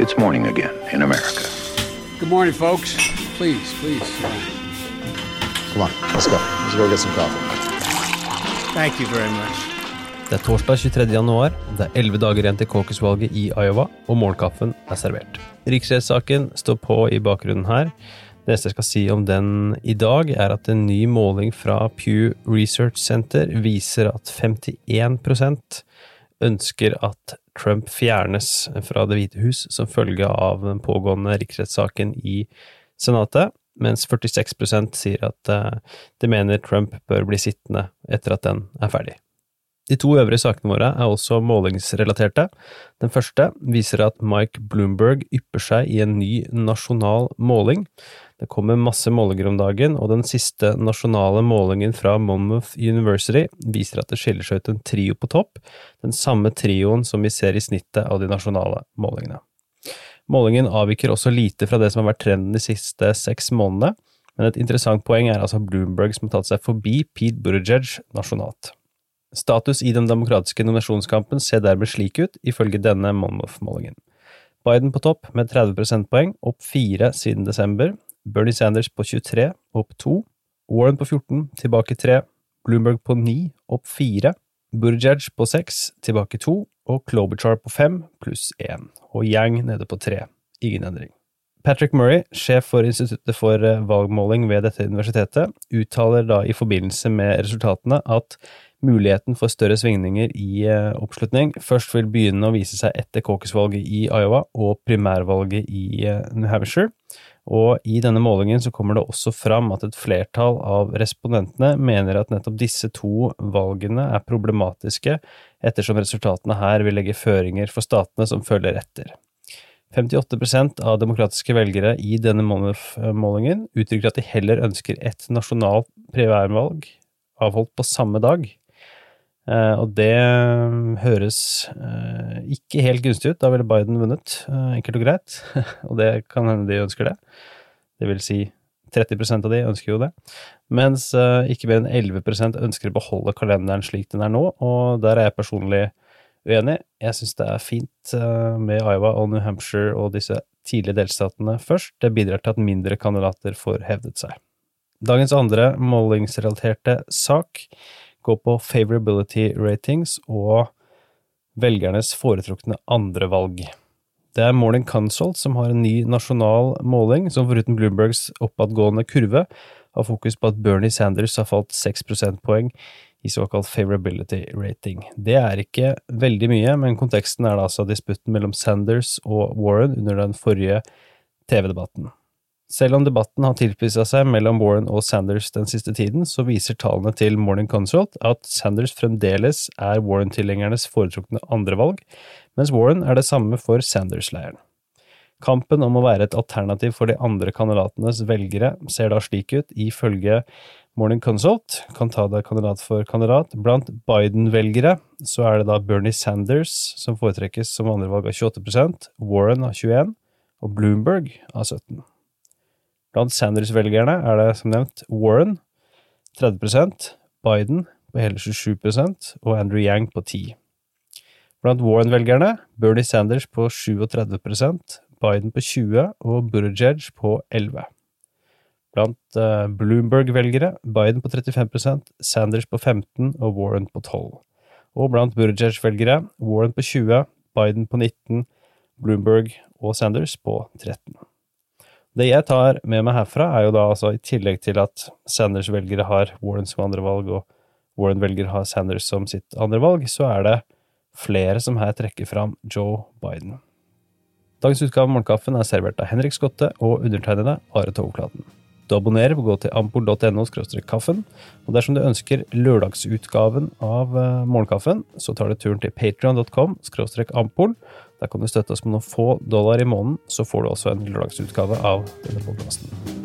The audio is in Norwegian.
It's morning again in America. Good morning, folks. Please, please. Come on, let's go. Let's go get some coffee. Thank you very much. Det er torsdag 23. januar, det er elleve dager igjen til caucus-valget i Iowa, og morgenkaffen er servert. Riksrettssaken står på i bakgrunnen her. Det eneste jeg skal si om den i dag, er at en ny måling fra Pew Research Center viser at 51% ønsker at Trump fjernes fra Det hvite hus som følge av den pågående riksrettssaken i Senatet, mens 46 sier at eh, de mener Trump bør bli sittende etter at den er ferdig. De to øvrige sakene våre er også målingsrelaterte. Den første viser at Mike Bloomberg ypper seg i en ny nasjonal måling. Det kommer masse målinger om dagen, og den siste nasjonale målingen fra Monmouth University viser at det skiller seg ut en trio på topp, den samme trioen som vi ser i snittet av de nasjonale målingene. Målingen avviker også lite fra det som har vært trenden de siste seks månedene, men et interessant poeng er altså Bloomberg som har tatt seg forbi Pete Buttigieg nasjonalt. Status i den demokratiske nominasjonskampen ser dermed slik ut, ifølge denne Monmouth-målingen. Biden på topp med 30 prosentpoeng, opp fire siden desember. Bernie Sanders på 23, opp 2. Warren på 14, tilbake 3. Bloomberg på 9, opp 4. Burjaj på 6, tilbake 2. Og Klobuchar på 5, pluss 1. Og Yang nede på 3. Ingen endring. Patrick Murray, sjef for Instituttet for eh, valgmåling ved dette universitetet, uttaler da i forbindelse med resultatene at muligheten for større svingninger i eh, oppslutning først vil begynne å vise seg etter caucus-valget i Iowa og primærvalget i eh, New Hampshire. Og i denne målingen så kommer det også fram at et flertall av respondentene mener at nettopp disse to valgene er problematiske, ettersom resultatene her vil legge føringer for statene som følger etter. 58% av demokratiske velgere i denne målingen uttrykker at de heller ønsker et nasjonalt primærvalg avholdt på samme dag, og det mm, høres eh, ikke helt gunstig ut. Da ville Biden vunnet, eh, enkelt og greit. og det kan hende de ønsker det. Det vil si 30% av de ønsker jo det. Mens ikke mer enn 11 ønsker å beholde kalenderen slik den er nå, og der er jeg personlig uenig. Jeg syns det er fint med Iowa og New Hampshire og disse tidlige delstatene først. Det bidrar til at mindre kandidater får hevdet seg. Dagens andre målingsrelaterte sak gå på favorability ratings og velgernes foretrukne andrevalg. Det er Morning Consult som har en ny nasjonal måling, som foruten Bloombergs oppadgående kurve har fokus på at Bernie Sanders har falt 6 prosentpoeng i såkalt favorability rating. Det er ikke veldig mye, men konteksten er da altså disputten mellom Sanders og Warren under den forrige TV-debatten. Selv om debatten har tilpissa seg mellom Warren og Sanders den siste tiden, så viser tallene til Morning Consult at Sanders fremdeles er Warren-tilhengernes foretrukne andrevalg, mens Warren er det samme for Sanders-leiren. Kampen om å være et alternativ for de andre kandidatenes velgere ser da slik ut, ifølge Morning Consult, kan ta det kandidat for kandidat. Blant Biden-velgere så er det da Bernie Sanders som foretrekkes som andrevalg av 28% Warren av 21 og Bloomberg av 17 Blant Sanders-velgerne er det som nevnt Warren 30% Biden på hele 27% og Andrew Yang på 10 Blant Warren-velgerne Bernie Sanders på 37% Biden på 20 og Buttigieg på 11 Blant uh, Bloomberg-velgere Biden på 35% Sanders på 15 og Warren på 12 Og blant Buttigieg-velgere Warren på 20 Biden på 19 Bloomberg og Sanders på 13 det jeg tar med meg herfra, er jo da altså, i tillegg til at Sanders velgere har Warren som andrevalg, og Warren velger har Sanders som sitt andrevalg, så er det flere som her trekker fram Joe Biden. Dagens utgave av Morgenkaffen er servert av Henrik Skotte og undertegnede Are Tovklaten. Du abonnerer ved å gå til ampol.no kaffen, og dersom du ønsker lørdagsutgaven av eh, Morgenkaffen, så tar du turen til patrion.com ampol der kan du støtte oss med noen få dollar i måneden, så får du også en lørdagsutgave av denne podkasten.